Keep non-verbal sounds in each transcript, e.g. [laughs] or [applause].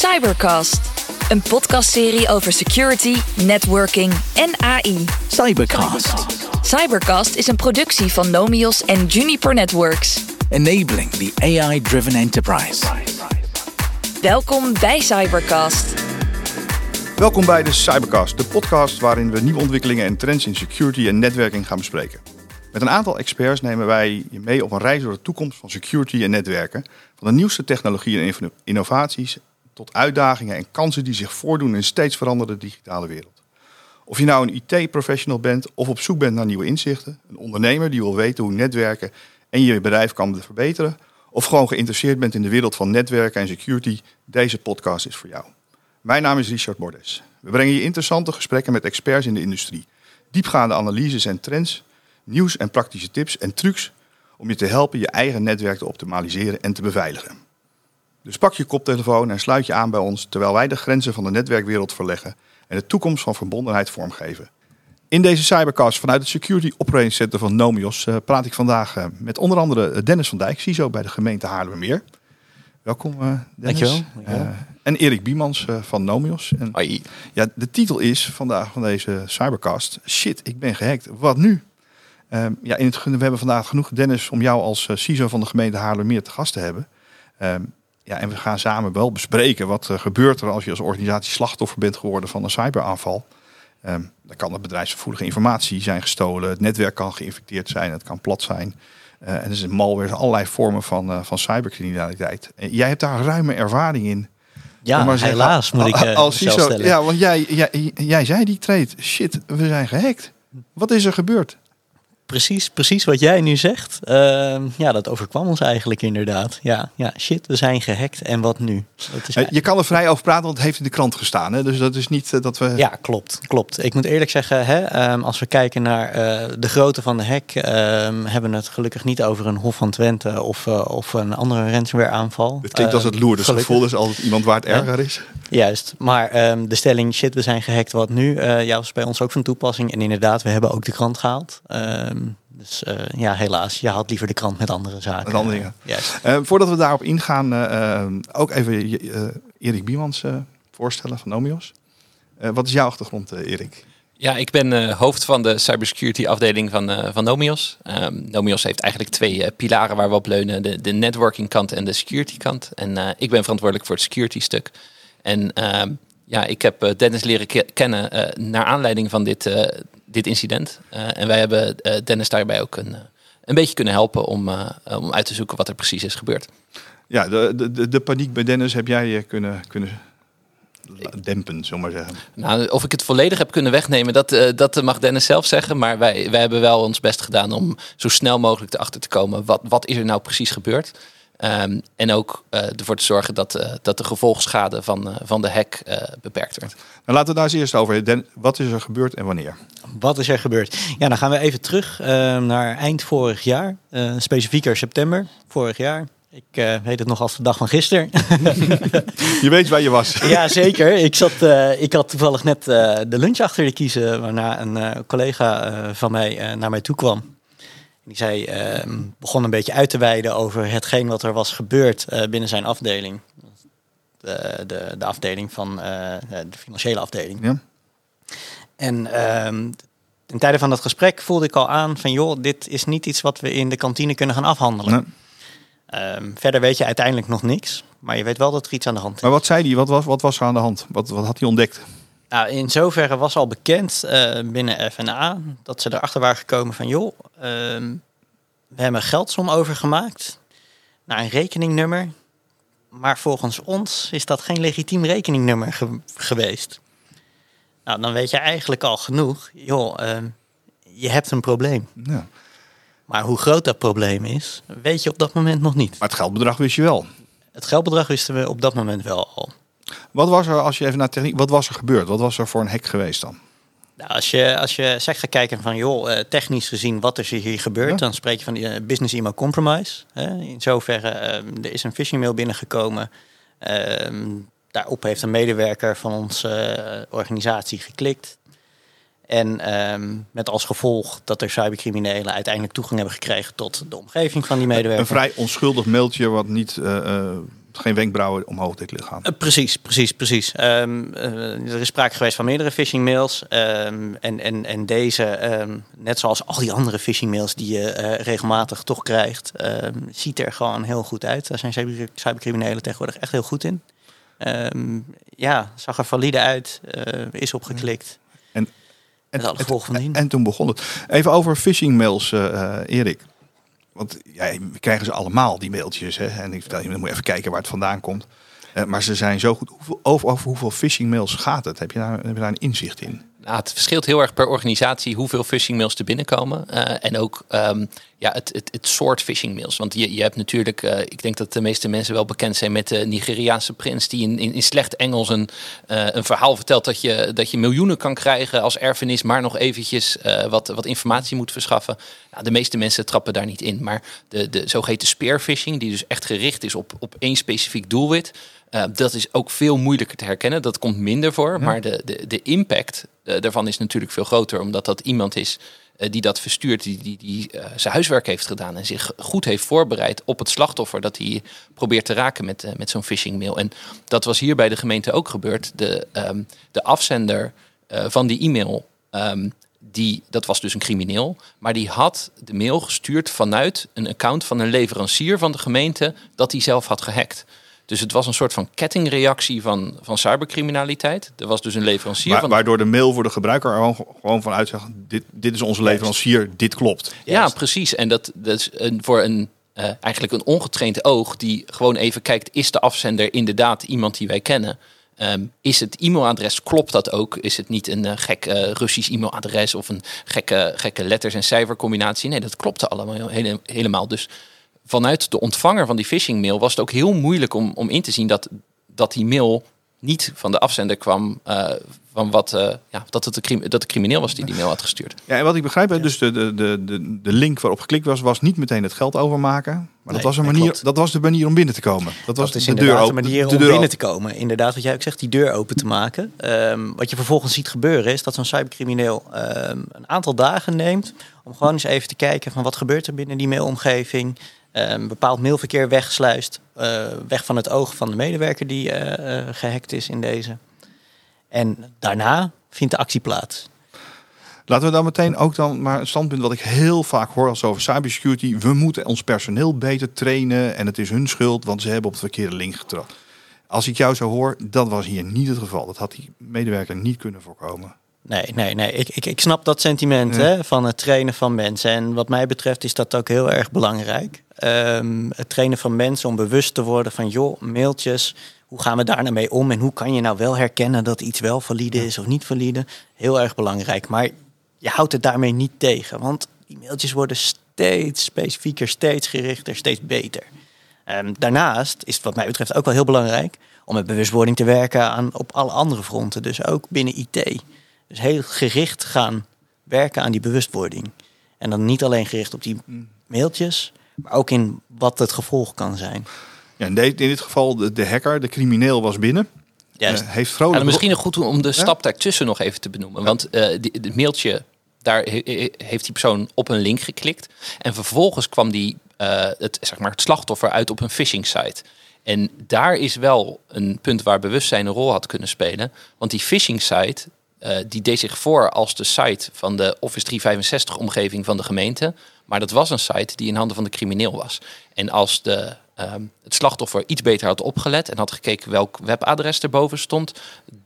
Cybercast, een podcastserie over security, networking en AI. Cybercast. Cybercast is een productie van Nomios en Juniper Networks. Enabling the AI-driven enterprise. Welkom bij Cybercast. Welkom bij de Cybercast, de podcast waarin we nieuwe ontwikkelingen en trends in security en netwerking gaan bespreken. Met een aantal experts nemen wij je mee op een reis door de toekomst van security en netwerken. Van de nieuwste technologieën en inno- innovaties tot uitdagingen en kansen die zich voordoen in een steeds veranderende digitale wereld. Of je nou een IT-professional bent of op zoek bent naar nieuwe inzichten, een ondernemer die wil weten hoe netwerken en je bedrijf kan verbeteren, of gewoon geïnteresseerd bent in de wereld van netwerken en security, deze podcast is voor jou. Mijn naam is Richard Bordes. We brengen je interessante gesprekken met experts in de industrie, diepgaande analyses en trends, nieuws en praktische tips en trucs om je te helpen je eigen netwerk te optimaliseren en te beveiligen. Dus pak je koptelefoon en sluit je aan bij ons terwijl wij de grenzen van de netwerkwereld verleggen en de toekomst van verbondenheid vormgeven. In deze cybercast vanuit het Security Operating Center van Nomios eh, praat ik vandaag eh, met onder andere Dennis van Dijk, CISO bij de gemeente Haarlemmermeer. Welkom eh, Dennis. Dankjewel, dankjewel. Eh, en Erik Biemans eh, van Nomios. En, ja, de titel is vandaag van deze cybercast: Shit, ik ben gehackt. Wat nu? Ehm, ja, in het, we hebben vandaag genoeg Dennis om jou als eh, CISO van de gemeente Haarlemmermeer te gast te hebben. Ja, en we gaan samen wel bespreken wat er gebeurt er als je als organisatie slachtoffer bent geworden van een cyberaanval. Ehm dan kan er bedrijfsgevoelige informatie zijn gestolen, het netwerk kan geïnfecteerd zijn, het kan plat zijn. Eh, en er zijn malware, er allerlei vormen van, uh, van cybercriminaliteit. En jij hebt daar ruime ervaring in. Ja, maar zeggen, helaas moet ik uh, als zelf CISO, stellen. Ja, want jij, jij, jij zei die trade. Shit, we zijn gehackt. Wat is er gebeurd? Precies, precies wat jij nu zegt. Ehm, ja, dat overkwam ons eigenlijk inderdaad. Ja, ja, shit, we zijn gehackt en wat nu? Dat is Eh, Je kan er vrij over praten, want het heeft in de krant gestaan. Hè? Dus dat is niet eh, dat we... Ja, klopt, klopt. Ik moet eerlijk zeggen, hè, ehm, als we kijken naar eh, de grootte van de hack, ehm, hebben we het gelukkig niet over een Hof van Twente of, of een andere ransomware aanval. Het klinkt als het Lourdes gevoel, is altijd iemand waar het erger is. Juist, maar de stelling shit, we zijn gehackt, wat nu? ja, was bij ons ook van toepassing. En inderdaad, we hebben ook de krant gehaald. Ehm, dus eh, ja, helaas, je had liever de krant met andere zaken. Met andere dingen. Juist. Eh, voordat we daarop ingaan, eh, eh, ook even eh, Erik Biemans eh, voorstellen van Nomios. Eh, wat is jouw achtergrond, eh, Erik? Ja, ik ben eh, hoofd van de cybersecurity afdeling van, eh, van Nomios. Ehm, Nomios heeft eigenlijk twee eh, pilaren waar we op leunen. De, de networking kant en de security kant. En eh, ik ben verantwoordelijk voor het security stuk. En ehm, ja, ik heb eh, Dennis leren ke- kennen eh, naar aanleiding van dit, eh, dit incident. Eh, en wij hebben eh, Dennis daarbij ook een, eh, een beetje kunnen helpen om, om uit te zoeken wat er precies is gebeurd. Ja, de, de, de, paniek bij Dennis heb jij kunnen, kunnen dempen, zullen maar zeggen. Nou, of ik het volledig heb kunnen wegnemen, dat, dat mag Dennis zelf zeggen. Maar wij, wij hebben wel ons best gedaan om zo snel mogelijk erachter te komen. Wat, wat is er nou precies gebeurd? Ehm, en ook eh, ervoor te zorgen dat, eh, dat de gevolgschade van, eh, van de hack eh, beperkt werd. Nou, laten we daar eens eerst over. Den, wat is er gebeurd en wanneer? Wat is er gebeurd? Ja, dan gaan we even terug eh, naar eind vorig jaar. eh specifieker september vorig jaar. Ik eh, weet het nog als de dag van gisteren. [laughs] Je weet waar je was. ja, zeker. Ik, zat, eh, ik had toevallig net eh, de lunch achter de kiezen... waarna een eh, collega eh, van mij eh, naar mij toe kwam. Die zei, eh, begon een beetje uit te wijden over hetgeen wat er was gebeurd eh, binnen zijn afdeling. De, de, de afdeling van eh, de financiële afdeling. Ja? En ehm ten tijde van dat gesprek voelde ik al aan van joh, dit is niet iets wat we in de kantine kunnen gaan afhandelen. Ehm, verder weet je uiteindelijk nog niks, maar je weet wel dat er iets aan de hand is. maar wat zei hij? Wat was, wat was er aan de hand? Wat, wat had hij ontdekt? Nou, in zoverre was al bekend eh, binnen FNA dat ze erachter waren gekomen van joh, ehm, we hebben een geldsom overgemaakt naar een rekeningnummer, maar volgens ons is dat geen legitiem rekeningnummer ge- geweest. Nou, dan weet je eigenlijk al genoeg, joh, ehm, je hebt een probleem. Ja. Maar hoe groot dat probleem is, weet je op dat moment nog niet. Maar het geldbedrag wist je wel. Het geldbedrag wisten we op dat moment wel al. Wat was er, als je even naar techniek, wat was er gebeurd? Wat was er voor een hack geweest dan? Nou, als je, als je zegt gaat kijken van, joh, eh, technisch gezien wat er hier gebeurt, Ja. dan spreek je van die eh, business email compromise. In zoverre, eh, er is een phishing mail binnengekomen. Ehm, daarop heeft een medewerker van onze organisatie geklikt. En ehm, met als gevolg dat er cybercriminelen uiteindelijk toegang hebben gekregen tot de omgeving van die medewerker. Een vrij onschuldig mailtje wat niet geen wenkbrauwen omhoog dit gaan. Uh, precies, precies, precies. Um, uh, er is sprake geweest van meerdere phishing mails. Um, en, en, en deze, um, net zoals al die andere phishing mails die je uh, regelmatig toch krijgt, ziet er gewoon heel goed uit. Daar zijn cyber, cybercriminelen tegenwoordig echt heel goed in. ja, zag er valide uit, is opgeklikt. En, en, en, en, toen begon het. Even over phishing mails, Erik. Want we krijgen ze allemaal, die mailtjes. Hè? En ik vertel je, moet even kijken waar het vandaan komt. Uh, maar ze zijn zo goed. Hoeveel, over, over hoeveel phishing mails gaat het? Heb je daar, heb je daar een inzicht in? Het verschilt heel erg per organisatie hoeveel phishing mails er binnenkomen. Uh, en ook um, ja, het, het, het soort phishing mails. Want je, je hebt natuurlijk, uh, ik denk dat de meeste mensen wel bekend zijn met de Nigeriaanse prins die in, in, in slecht Engels een, uh, een verhaal vertelt dat je, dat je miljoenen kan krijgen als erfenis, maar nog eventjes wat, wat informatie moet verschaffen. De meeste mensen trappen daar niet in. Maar de, de zogeheten spearphishing, die dus echt gericht is op, op één specifiek doelwit. Uh, dat is ook veel moeilijker te herkennen. Dat komt minder voor. Maar de, de, de impact uh, daarvan is natuurlijk veel groter. Omdat dat iemand is uh, die dat verstuurt. Die, die, die zijn huiswerk heeft gedaan. En zich goed heeft voorbereid op het slachtoffer. Dat hij probeert te raken met, met zo'n phishing mail. En dat was hier bij de gemeente ook gebeurd. De, um, de afzender van die e-mail. Um, die, dat was dus een crimineel, maar die had de mail gestuurd vanuit een account van een leverancier van de gemeente dat hij zelf had gehackt. Dus het was een soort van kettingreactie van, van cybercriminaliteit. Er was dus een leverancier. Wa van... Waardoor de mail voor de gebruiker er gewoon vanuit zegt: dit, dit is onze leverancier, dit klopt. Ja, precies. En dat, dat is een, voor een, uh, eigenlijk een ongetraind oog die gewoon even kijkt: is de afzender inderdaad iemand die wij kennen? Um, is het e-mailadres, klopt dat ook? Is het niet een uh, gek uh, Russisch e-mailadres of een gekke, gekke letters- en cijfercombinatie? Nee, dat klopte allemaal hele, helemaal. Dus vanuit de ontvanger van die phishing mail was het ook heel moeilijk om, om in te zien dat, dat die mail niet van de afzender kwam uh, van wat, uh, ja, dat het de, dat de crimineel was die die mail had gestuurd. Ja, en wat ik begrijp, ja. dus de, de, de, de link waarop geklikt was, was niet meteen het geld overmaken. Maar nee, dat, was een manier, dat was de manier om binnen te komen. Dat, was is de deur open, de manier om binnen te komen. Inderdaad, wat jij ook zegt, die deur open te maken. Um, wat je vervolgens ziet gebeuren is dat zo'n cybercrimineel um, een aantal dagen neemt om gewoon eens even te kijken van wat gebeurt er binnen die mailomgeving. Um, bepaald mailverkeer wegsluist. Uh, weg van het oog van de medewerker die uh, gehackt is in deze. En daarna vindt de actie plaats. Laten we dan meteen ook dan maar een standpunt wat ik heel vaak hoor als over cybersecurity. We moeten ons personeel beter trainen en het is hun schuld, want ze hebben op de verkeerde link getrapt. Als ik jou zo hoor, dat was hier niet het geval. Dat had die medewerker niet kunnen voorkomen. Nee, nee, nee. Ik, ik, ik snap dat sentiment ja. hè, van het trainen van mensen. En wat mij betreft is dat ook heel erg belangrijk. Um, het trainen van mensen om bewust te worden van joh, mailtjes. Hoe gaan we daar nou mee om? En hoe kan je nou wel herkennen dat iets wel valide is of niet valide? Heel erg belangrijk. Maar je houdt het daarmee niet tegen. Want die mailtjes worden steeds specifieker, steeds gerichter, steeds beter. Um, daarnaast is het wat mij betreft ook wel heel belangrijk om met bewustwording te werken aan, op alle andere fronten. Dus ook binnen IT. Dus heel gericht gaan werken aan die bewustwording. En dan niet alleen gericht op die mailtjes, maar ook in wat het gevolg kan zijn. Ja, in, in dit geval de, de hacker, de crimineel was binnen. Juist. Uh, heeft vrolijk... Ja, misschien goed om de stap daartussen nog even te benoemen. Want uh, het mailtje, daar he, heeft die persoon op een link geklikt. En vervolgens kwam die, uh, het, zeg maar, het slachtoffer uit op een phishing site. En daar is wel een punt waar bewustzijn een rol had kunnen spelen. Want die phishing site, uh, die deed zich voor als de site van de Office 365 omgeving van de gemeente. Maar dat was een site die in handen van de crimineel was. En als de, um, het slachtoffer iets beter had opgelet en had gekeken welk webadres erboven stond,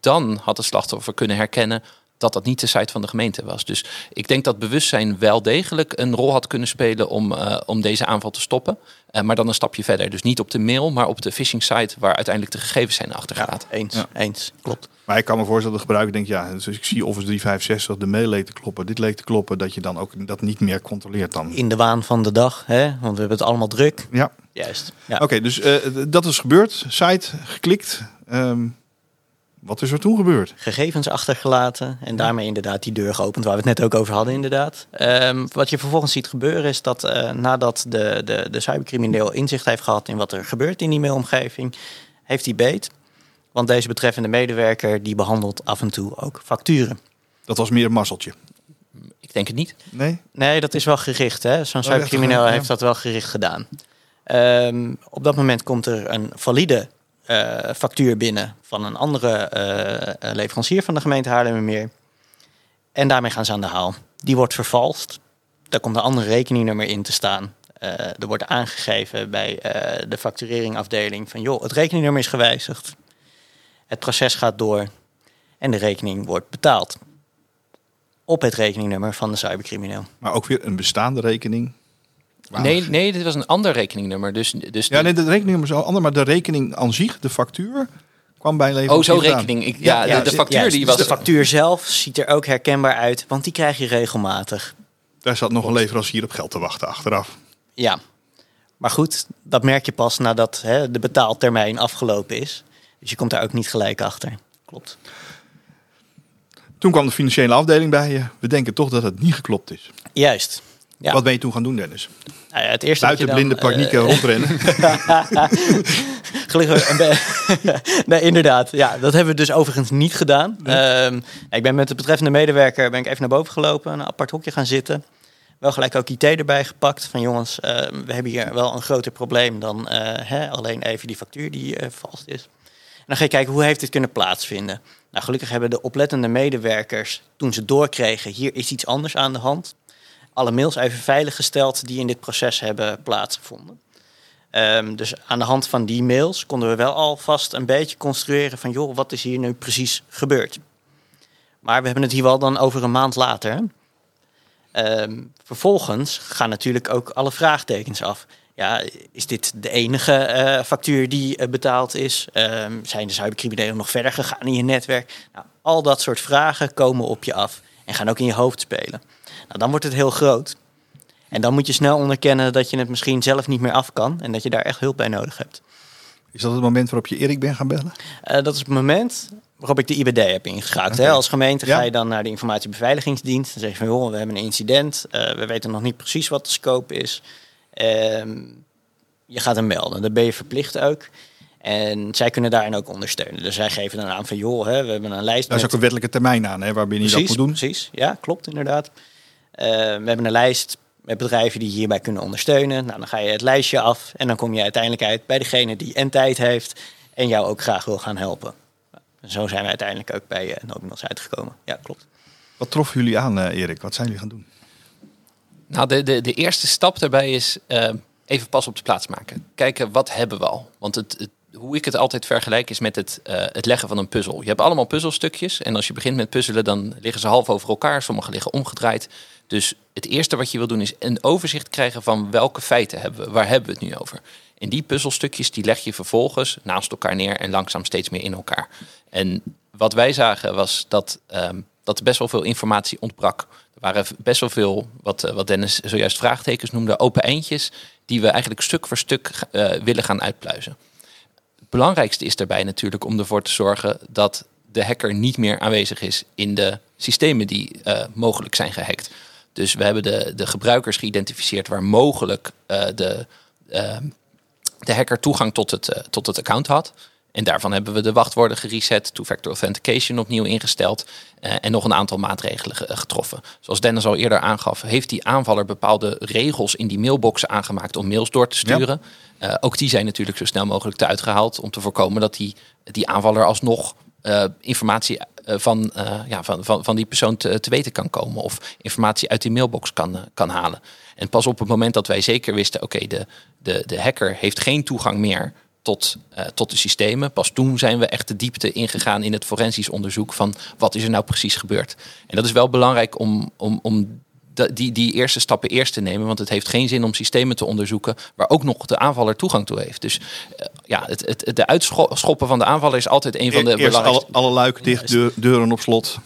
dan had het slachtoffer kunnen herkennen dat dat niet de site van de gemeente was. Dus ik denk dat bewustzijn wel degelijk een rol had kunnen spelen om, uh, om deze aanval te stoppen. Uh, maar dan een stapje verder. Dus niet op de mail, maar op de phishing site waar uiteindelijk de gegevens zijn achtergelaten. Ja, eens, ja. eens, klopt. Maar ik kan me voorstellen dat de gebruiker denkt, ja, dus ik zie Office 365, de mail leek te kloppen, dit leek te kloppen, dat je dan ook dat niet meer controleert dan. In de waan van de dag, hè? want we hebben het allemaal druk. Ja. Juist. Ja. Oké, okay, dus uh, dat is gebeurd. Site geklikt. Um, wat is er toen gebeurd? Gegevens achtergelaten en daarmee inderdaad die deur geopend, waar we het net ook over hadden, inderdaad. Um, wat je vervolgens ziet gebeuren is dat uh, nadat de, de, de cybercrimineel inzicht heeft gehad in wat er gebeurt in die mailomgeving, heeft hij beet. Want deze betreffende medewerker die behandelt af en toe ook facturen. Dat was meer een mazzeltje. Ik denk het niet. Nee? Nee, dat is wel gericht. Zo'n cybercrimineel oh, heeft dat wel gericht gedaan. Ehm, op dat moment komt er een valide eh, factuur binnen van een andere eh, eh, leverancier van de gemeente Haarlemmermeer. En daarmee gaan ze aan de haal. Die wordt vervalst. Daar komt een ander rekeningnummer in te staan. Er wordt aangegeven bij de factureringafdeling van joh, het rekeningnummer is gewijzigd. Het proces gaat door en de rekening wordt betaald. Op het rekeningnummer van de cybercrimineel. Maar ook weer een bestaande rekening. Nee, nee, dit was een ander rekeningnummer. Dus, dus Ja, nee, de rekening is al ander, maar de rekening aan zich, de factuur, kwam bij leven. oh, zo rekening. Ik, ja, de, de factuur die Dus was... de factuur zelf ziet er ook herkenbaar uit, want die krijg je regelmatig. Daar zat nog een leverancier op geld te wachten achteraf. Ja, maar goed, dat merk je pas nadat hè, de betaaltermijn afgelopen is. Dus je komt daar ook niet gelijk achter. Klopt. Toen kwam de financiële afdeling bij je. We denken toch dat het niet geklopt is. Juist. Ja. Wat ben je toen gaan doen, Dennis? Nou ja, het eerste Buiten dan, blinde paniek eh, [laughs] eh, rondrennen. Gelukkig. een be- nee, inderdaad. Ja, dat hebben we dus overigens niet gedaan. Ehm, ik ben met de betreffende medewerker ben ik even naar boven gelopen, een apart hokje gaan zitten. Wel gelijk ook IT erbij gepakt. Van jongens, ehm, we hebben hier wel een groter probleem dan eh, hè, alleen even die factuur die eh, vals is. En dan ga je kijken hoe heeft dit kunnen plaatsvinden. Nou, gelukkig hebben de oplettende medewerkers, toen ze doorkregen, hier is iets anders aan de hand, alle mails even veiliggesteld die in dit proces hebben plaatsgevonden. Ehm, dus aan de hand van die mails konden we wel alvast een beetje construeren van, joh, wat is hier nu precies gebeurd? Maar we hebben het hier wel dan over een maand later. Ehm, vervolgens gaan natuurlijk ook alle vraagtekens af. Ja, is dit de enige eh, factuur die eh, betaald is? Ehm, zijn de cybercriminelen nog verder gegaan in je netwerk? Nou, al dat soort vragen komen op je af en gaan ook in je hoofd spelen. Nou, dan wordt het heel groot. En dan moet je snel onderkennen dat je het misschien zelf niet meer af kan en dat je daar echt hulp bij nodig hebt. Is dat het moment waarop je Erik bent gaan bellen? Eh, dat is het moment waarop ik de IBD heb ingeschakeld. Hè. Als gemeente Ja. ga je dan naar de informatiebeveiligingsdienst. Dan zeg je van, joh, we hebben een incident. Eh, we weten nog niet precies wat de scope is. Ehm, je gaat hem melden. Dat ben je verplicht ook. En zij kunnen daarin ook ondersteunen. Dus zij geven dan aan van, joh, hè, we hebben een lijst Daar is met... ook een wettelijke termijn aan, hè, waarbinnen je dat moet doen. precies. Ja, klopt inderdaad. Eh, we hebben een lijst met bedrijven die hierbij kunnen ondersteunen. Nou, dan ga je het lijstje af en dan kom je uiteindelijk uit bij degene die en tijd heeft en jou ook graag wil gaan helpen. En zo zijn we uiteindelijk ook bij uh, Nobinos uitgekomen. Ja, klopt. Wat troffen jullie aan, eh, Erik? Wat zijn jullie gaan doen? Nou, de, de, de eerste stap daarbij is even pas op de plaats maken. Kijken, wat hebben we al? Want het, het, hoe ik het altijd vergelijk is met het, eh, het leggen van een puzzel. Je hebt allemaal puzzelstukjes. En als je begint met puzzelen, dan liggen ze half over elkaar. Sommige liggen omgedraaid. Dus het eerste wat je wil doen is een overzicht krijgen van welke feiten hebben we. Waar hebben we het nu over? En die puzzelstukjes die leg je vervolgens naast elkaar neer en langzaam steeds meer in elkaar. En wat wij zagen was dat, ehm, dat er best wel veel informatie ontbrak. Er waren best wel veel, wat, eh, wat Dennis zojuist vraagtekens noemde, open eindjes, die we eigenlijk stuk voor stuk eh, willen gaan uitpluizen. Belangrijkste is daarbij natuurlijk om ervoor te zorgen dat de hacker niet meer aanwezig is in de systemen die eh, mogelijk zijn gehackt. Dus we hebben de, de gebruikers geïdentificeerd waar mogelijk eh, de, eh, de hacker toegang tot het, tot het account had. En daarvan hebben we de wachtwoorden gereset, two-factor authentication opnieuw ingesteld eh, en nog een aantal maatregelen ge- getroffen. Zoals Dennis al eerder aangaf, heeft die aanvaller bepaalde regels in die mailboxen aangemaakt om mails door te sturen. Eh, ook die zijn natuurlijk zo snel mogelijk te uitgehaald om te voorkomen dat die, die aanvaller alsnog eh, informatie eh, van, eh, ja, van, van, van die persoon te, te weten kan komen of informatie uit die mailbox kan, eh, kan halen. En pas op het moment dat wij zeker wisten, oké, de, de, de hacker heeft geen toegang meer tot, eh, tot de systemen. Pas toen zijn we echt de diepte ingegaan in het forensisch onderzoek van wat is er nou precies gebeurd. En dat is wel belangrijk om, om, om die, die eerste stappen eerst te nemen. Want het heeft geen zin om systemen te onderzoeken waar ook nog de aanvaller toegang toe heeft. Dus eh, ja, het, het, de uitschoppen van de aanvaller is altijd een van de E- Eerst belangrijkste... alle, alle luiken dicht, deur- deuren op slot.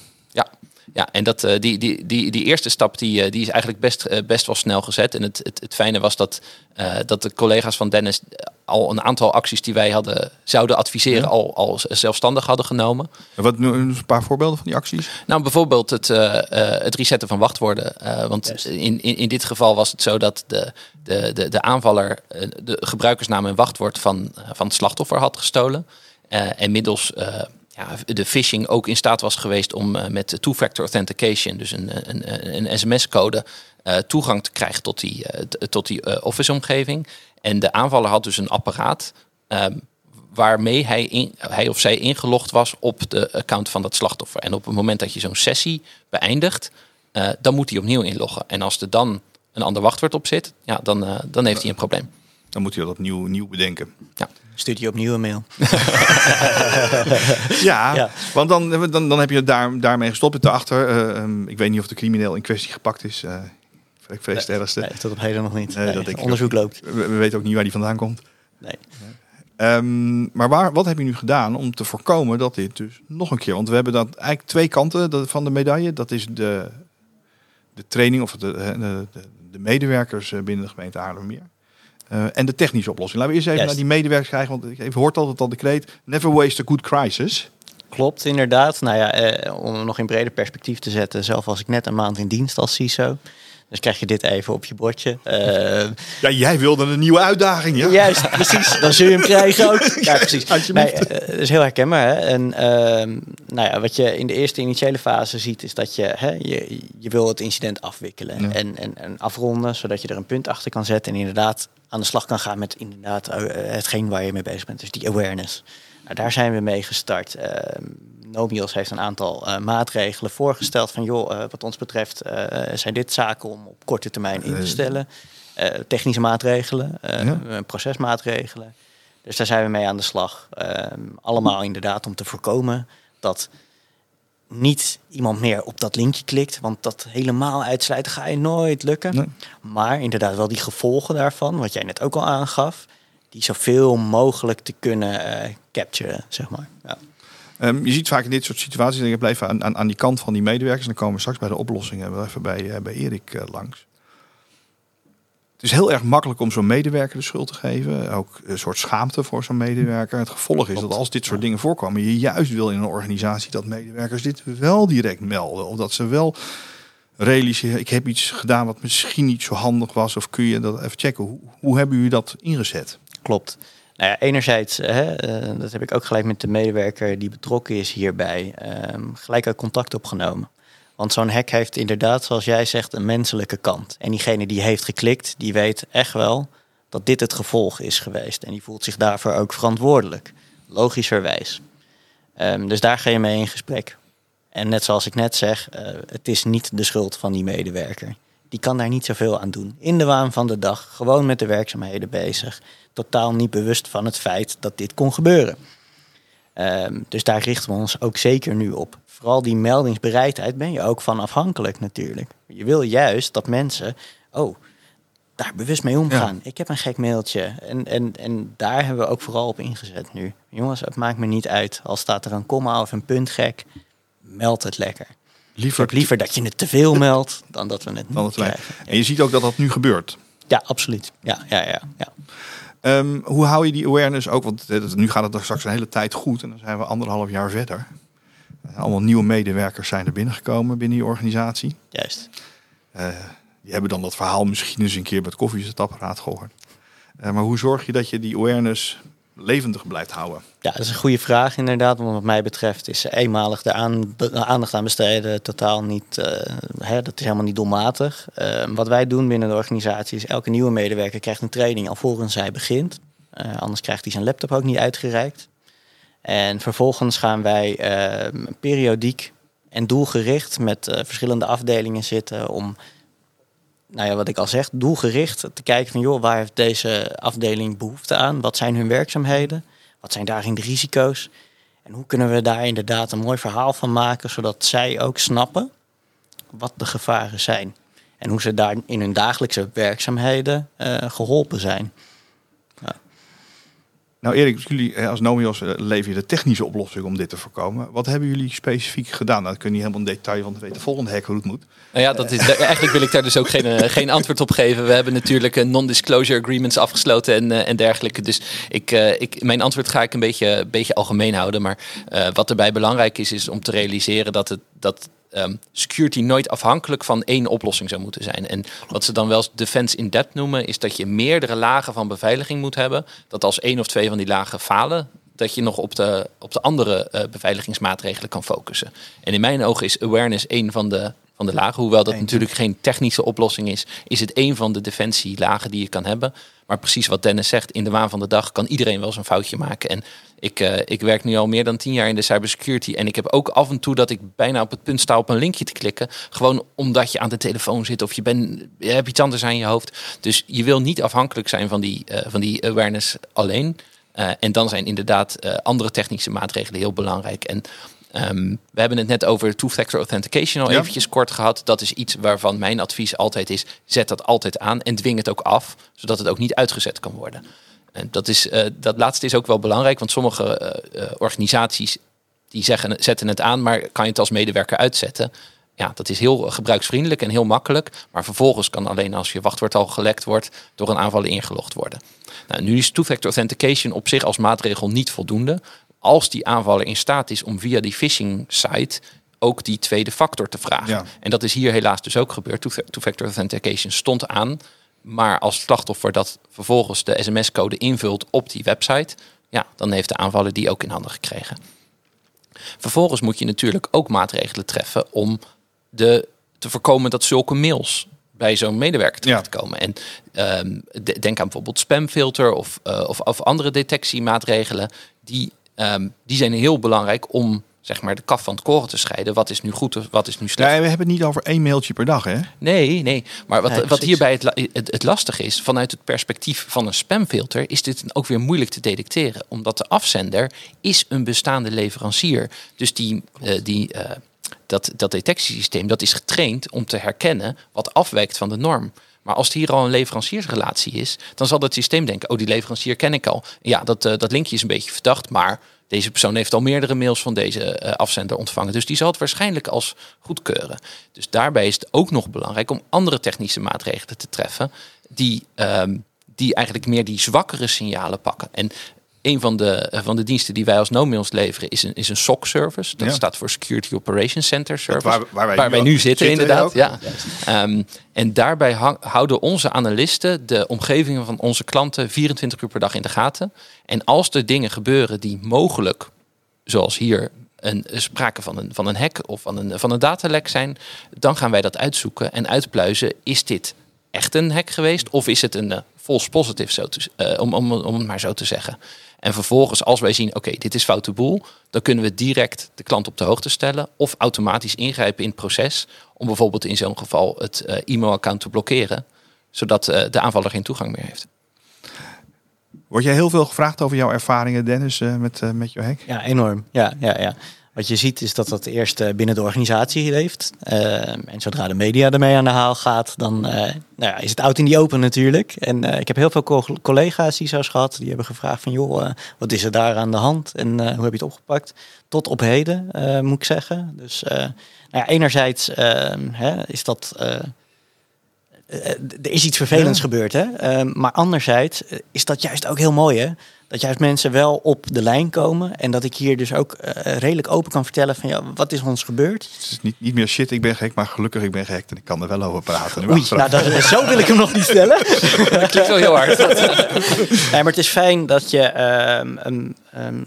Ja, en dat, eh, die, die, die, die eerste stap die, eh, die is eigenlijk best, eh, best wel snel gezet. En het, het, het fijne was dat, dat de collega's van Dennis al een aantal acties die wij hadden zouden adviseren, al, al zelfstandig hadden genomen. En Wat, nu een paar voorbeelden van die acties? Nou, bijvoorbeeld het, het resetten van wachtwoorden. Want in, in, in dit geval was het zo dat de, de, de, de aanvaller de gebruikersnaam en wachtwoord van, van het slachtoffer had gestolen. En middels ja, de phishing ook in staat was geweest om eh, met two-factor authentication, dus een, een, een, een sms-code, eh, toegang te krijgen tot die, eh, tot die eh, Office-omgeving. En de aanvaller had dus een apparaat ehm, waarmee hij, in, hij of zij ingelogd was op de account van dat slachtoffer. En op het moment dat je zo'n sessie beëindigt, eh, dan moet hij opnieuw inloggen. En als er dan een ander wachtwoord op zit, ja, dan, eh, dan heeft hij een probleem. Dan moet je dat opnieuw nieuw bedenken. Stuur je opnieuw een mail. [laughs] Ja, Ja. want dan, dan, dan heb je daar, daarmee gestopt. Het Daarachter, eh, ehm, ik weet niet of de crimineel in kwestie gepakt is. eh ik vrees het ergste. Nee, tot op heden nog niet. Nee, dat ik onderzoek loopt. We, we weten ook niet waar die vandaan komt. Nee. Ehm, maar waar, wat heb je nu gedaan om te voorkomen dat dit dus nog een keer... Want we hebben dat eigenlijk twee kanten van de medaille. Dat is de, de training of de, de, de, de medewerkers eh, binnen de gemeente Haarlemmermeer. Eh, en de technische oplossing. Laten we eerst even Juist. naar die medewerkers krijgen. Want ik hoort altijd al de kreet... Never waste a good crisis. Klopt, inderdaad. Nou ja, eh, om nog in breder perspectief te zetten. Zelf was ik net een maand in dienst als CISO. Dus krijg je dit even op je bordje. Eh, Ja, jij wilde een nieuwe uitdaging, ja? Juist, precies. Dan zul je hem krijgen ook. [laughs] Ja, precies. Nee, Alsjeblieft. eh, dat is heel herkenbaar. Hè? En ehm, nou ja, wat je in de eerste initiële fase ziet, is dat je, hè, je, je wil het incident afwikkelen Ja. en, en, en afronden, zodat je er een punt achter kan zetten en inderdaad aan de slag kan gaan met inderdaad eh, hetgeen waar je mee bezig bent. Dus die awareness. Nou, daar zijn we mee gestart. Ehm Nomios heeft een aantal eh, maatregelen voorgesteld van joh, eh, wat ons betreft eh, zijn dit zaken om op korte termijn in te stellen. Technische maatregelen, Ja. procesmaatregelen. Dus daar zijn we mee aan de slag. Ehm, allemaal inderdaad om te voorkomen dat niet iemand meer op dat linkje klikt. Want dat helemaal uitsluiten ga je nooit lukken. Nee. Maar inderdaad wel die gevolgen daarvan, wat jij net ook al aangaf, die zoveel mogelijk te kunnen eh capturen, zeg maar. Ja. Ehm, je ziet vaak in dit soort situaties, en ik blijf aan, aan, aan die kant van die medewerkers, en dan komen we straks bij de oplossingen wel even bij, eh, bij Erik eh, langs. Het is heel erg makkelijk om zo'n medewerker de schuld te geven. Ook een soort schaamte voor zo'n medewerker. Het gevolg is dat als dit soort dingen voorkomen, je juist wil in een organisatie dat medewerkers dit wel direct melden. Of dat ze wel realiseren, ik heb iets gedaan wat misschien niet zo handig was. Of kun je dat even checken. Hoe, hoe hebben jullie dat ingezet? Klopt. Nou ja, enerzijds, hè, eh, dat heb ik ook gelijk met de medewerker die betrokken is hierbij, ehm, gelijk ook contact opgenomen. Want zo'n hack heeft inderdaad, zoals jij zegt, een menselijke kant. En diegene die heeft geklikt, die weet echt wel dat dit het gevolg is geweest. En die voelt zich daarvoor ook verantwoordelijk. Logischerwijs. Ehm, dus daar ga je mee in gesprek. En net zoals ik net zeg, eh, het is niet de schuld van die medewerker. Die kan daar niet zoveel aan doen. In de waan van de dag, gewoon met de werkzaamheden bezig. Totaal niet bewust van het feit dat dit kon gebeuren. Ehm, dus daar richten we ons ook zeker nu op. Vooral die meldingsbereidheid ben je ook van afhankelijk natuurlijk. Je wil juist dat mensen, oh, daar bewust mee omgaan. Ik heb een gek mailtje. En, en, en daar hebben we ook vooral op ingezet nu. Jongens, het maakt me niet uit. Al staat er een komma of een punt gek, meld het lekker. Ik Liever, heb liever dat je het te veel meldt dan dat we het dan niet het krijgen. En je ziet ook dat dat nu gebeurt. Ja, absoluut. Ja, ja, ja, ja. Ehm, hoe hou je die awareness ook? Want eh, nu gaat het er straks een hele tijd goed en dan zijn we anderhalf jaar verder. Eh, allemaal nieuwe medewerkers zijn er binnengekomen binnen die organisatie. Juist. Eh, die hebben dan dat verhaal misschien eens een keer met koffiezetapparaat gehoord. Eh, maar hoe zorg je dat je die awareness levendig blijft houden? Ja, dat is een goede vraag inderdaad. Want wat mij betreft is eenmalig de aandacht aan besteden totaal niet... eh, hè, dat is helemaal niet doelmatig. Eh, wat wij doen binnen de organisatie is elke nieuwe medewerker krijgt een training alvorens hij begint. Eh, anders krijgt hij zijn laptop ook niet uitgereikt. En vervolgens gaan wij eh, periodiek en doelgericht met eh, verschillende afdelingen zitten om nou ja, wat ik al zeg, doelgericht te kijken van joh, waar heeft deze afdeling behoefte aan? Wat zijn hun werkzaamheden? Wat zijn daarin de risico's? En hoe kunnen we daar inderdaad een mooi verhaal van maken, zodat zij ook snappen wat de gevaren zijn. En hoe ze daar in hun dagelijkse werkzaamheden eh, geholpen zijn. Nou Erik, jullie eh, als Nomios eh, je de technische oplossing om dit te voorkomen. Wat hebben jullie specifiek gedaan? Nou, dat kun je niet helemaal in detail, want we weten de volgende hack hoe het moet. Nou ja, dat is, eigenlijk wil ik daar dus ook geen, eh, geen antwoord op geven. We hebben natuurlijk eh, non-disclosure agreements afgesloten en, eh, en dergelijke. Dus ik, eh, ik, mijn antwoord ga ik een beetje, beetje algemeen houden. Maar eh, wat erbij belangrijk is, is om te realiseren dat, het, dat ehm, security nooit afhankelijk van één oplossing zou moeten zijn. En wat ze dan wel defense in depth noemen, is dat je meerdere lagen van beveiliging moet hebben. Dat als één of twee van die lagen falen, dat je nog op de, op de andere eh, beveiligingsmaatregelen kan focussen. En in mijn ogen is awareness een van de, van de lagen. Hoewel dat natuurlijk geen technische oplossing is, is het een van de defensielagen die je kan hebben. Maar precies wat Dennis zegt, in de waan van de dag kan iedereen wel eens een foutje maken. En ik, eh, ik werk nu al meer dan tien jaar in de cybersecurity. En ik heb ook af en toe dat ik bijna op het punt sta op een linkje te klikken. Gewoon omdat je aan de telefoon zit of je, bent, je hebt iets anders aan je hoofd. Dus je wil niet afhankelijk zijn van die, eh, van die awareness alleen. Eh, en dan zijn inderdaad andere technische maatregelen heel belangrijk. En ehm, we hebben het net over two-factor authentication al Ja. eventjes kort gehad. Dat is iets waarvan mijn advies altijd is: zet dat altijd aan en dwing het ook af, zodat het ook niet uitgezet kan worden. En dat, is, eh, dat laatste is ook wel belangrijk, want sommige eh, eh, organisaties die zeggen, zetten het aan, maar kan je het als medewerker uitzetten? Ja, dat is heel gebruiksvriendelijk en heel makkelijk. Maar vervolgens kan alleen als je wachtwoord al gelekt wordt, door een aanvaller ingelogd worden. Nou, nu is two-factor authentication op zich als maatregel niet voldoende. Als die aanvaller in staat is om via die phishing site ook die tweede factor te vragen. Ja. En dat is hier helaas dus ook gebeurd. Two- Two-factor authentication stond aan. Maar als slachtoffer dat vervolgens de sms-code invult op die website, ja, dan heeft de aanvaller die ook in handen gekregen. Vervolgens moet je natuurlijk ook maatregelen treffen om de, te voorkomen dat zulke mails bij zo'n medewerker terechtkomen. En ehm, de- denk aan bijvoorbeeld spamfilter of, eh, of, of andere detectiemaatregelen. Die, ehm, die zijn heel belangrijk om zeg maar, de kaf van het koren te scheiden. Wat is nu goed of wat is nu slecht? Ja, we hebben het niet over één mailtje per dag, hè? Nee, nee. Maar wat, Nee, wat hierbij het, het, het lastig is, vanuit het perspectief van een spamfilter, is dit ook weer moeilijk te detecteren. Omdat de afzender is een bestaande leverancier. Dus die, eh, die, eh, dat, dat detectiesysteem dat is getraind om te herkennen wat afwijkt van de norm. Maar als het hier al een leveranciersrelatie is, dan zal het systeem denken: oh, die leverancier ken ik al. Ja, dat, eh, dat linkje is een beetje verdacht, maar deze persoon heeft al meerdere mails van deze eh, afzender ontvangen. Dus die zal het waarschijnlijk als goedkeuren. Dus daarbij is het ook nog belangrijk om andere technische maatregelen te treffen. Die, ehm, die eigenlijk meer die zwakkere signalen pakken. En een van de, eh, van de diensten die wij als Nomials leveren is een, is een SOC-service. Dat Ja. staat voor Security Operations Center Service. waar- waar wij nu zitten, zitten inderdaad. Ja. Ehm, en daarbij hang- houden onze analisten de omgevingen van onze klanten 24 uur per dag in de gaten. En als er dingen gebeuren die mogelijk, zoals hier, een, sprake van een, van een hack of van een, van een datalek zijn, dan gaan wij dat uitzoeken en uitpluizen. Is dit echt een hack geweest of is het een eh, false positive, zo te, eh, om, om, om het maar zo te zeggen. En vervolgens, als wij zien, oké, dit is foute boel, dan kunnen we direct de klant op de hoogte stellen of automatisch ingrijpen in het proces om bijvoorbeeld in zo'n geval het eh, e-mailaccount te blokkeren, zodat eh, de aanvaller geen toegang meer heeft. Word jij heel veel gevraagd over jouw ervaringen, Dennis, eh, met, eh, met jouw hack? Ja, enorm. Ja, ja, ja. Wat je ziet is dat dat eerst eh, binnen de organisatie leeft. Eh, en zodra de media ermee aan de haal gaat, dan eh, nou ja, is het out in die open natuurlijk. En ik heb heel veel co- collega's die zo's gehad. Die hebben gevraagd van, joh, wat is er daar aan de hand? En hoe heb je het opgepakt? Tot op heden, moet ik zeggen. Dus nou ja, enerzijds eh, hè, is dat... er is iets vervelends Ja. gebeurd, hè? Ehm, maar anderzijds is dat juist ook heel mooi, hè? Dat juist mensen wel op de lijn komen en dat ik hier dus ook eh, redelijk open kan vertellen van ja, wat is ons gebeurd? Het is niet, niet meer shit, ik ben gek, maar gelukkig ik ben gehackt en ik kan er wel over praten. Nu Oei, nou, dat, zo wil ik hem nog niet stellen. [laughs] Dat klinkt wel heel hard. [laughs] Nee, maar het is fijn dat je ehm, ehm, ehm,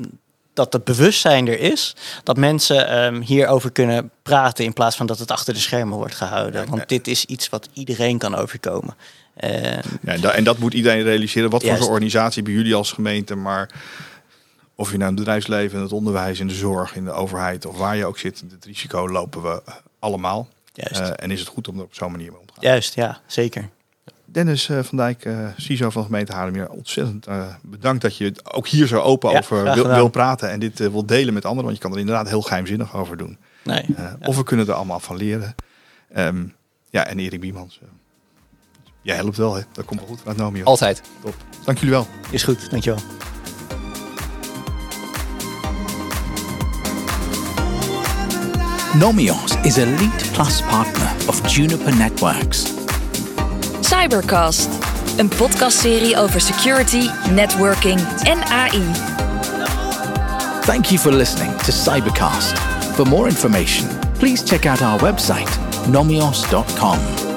dat het bewustzijn er is, dat mensen ehm, hierover kunnen praten in plaats van dat het achter de schermen wordt gehouden. Want dit is iets wat iedereen kan overkomen. Ehm, Ja, en, dat, en dat moet iedereen realiseren. Wat voor zo'n organisatie bij jullie als gemeente, maar of je nou in het bedrijfsleven, in het onderwijs, in de zorg, in de overheid of waar je ook zit, het risico lopen we allemaal. Juist. Eh, en is het goed om er op zo'n manier mee om te gaan. Juist, ja, zeker. Dennis eh, van Dijk, eh CISO van de gemeente Haarlemmer, ontzettend bedankt dat je het ook hier zo open Ja, over wil, wil praten en dit wil delen met anderen, want je kan er inderdaad heel geheimzinnig over doen. Nee. Of we kunnen er allemaal van leren. Ehm, ja, en Erik Biemans. Jij helpt wel, hè? Dat komt wel goed vanuit Nomio. Altijd. Top. Dank jullie wel. Is goed, dankjewel. Nomios is a lead plus partner of Juniper Networks. Cybercast, een podcastserie over security, networking en AI. Thank you for listening to Cybercast. For more information, please check out our website, nomios.com.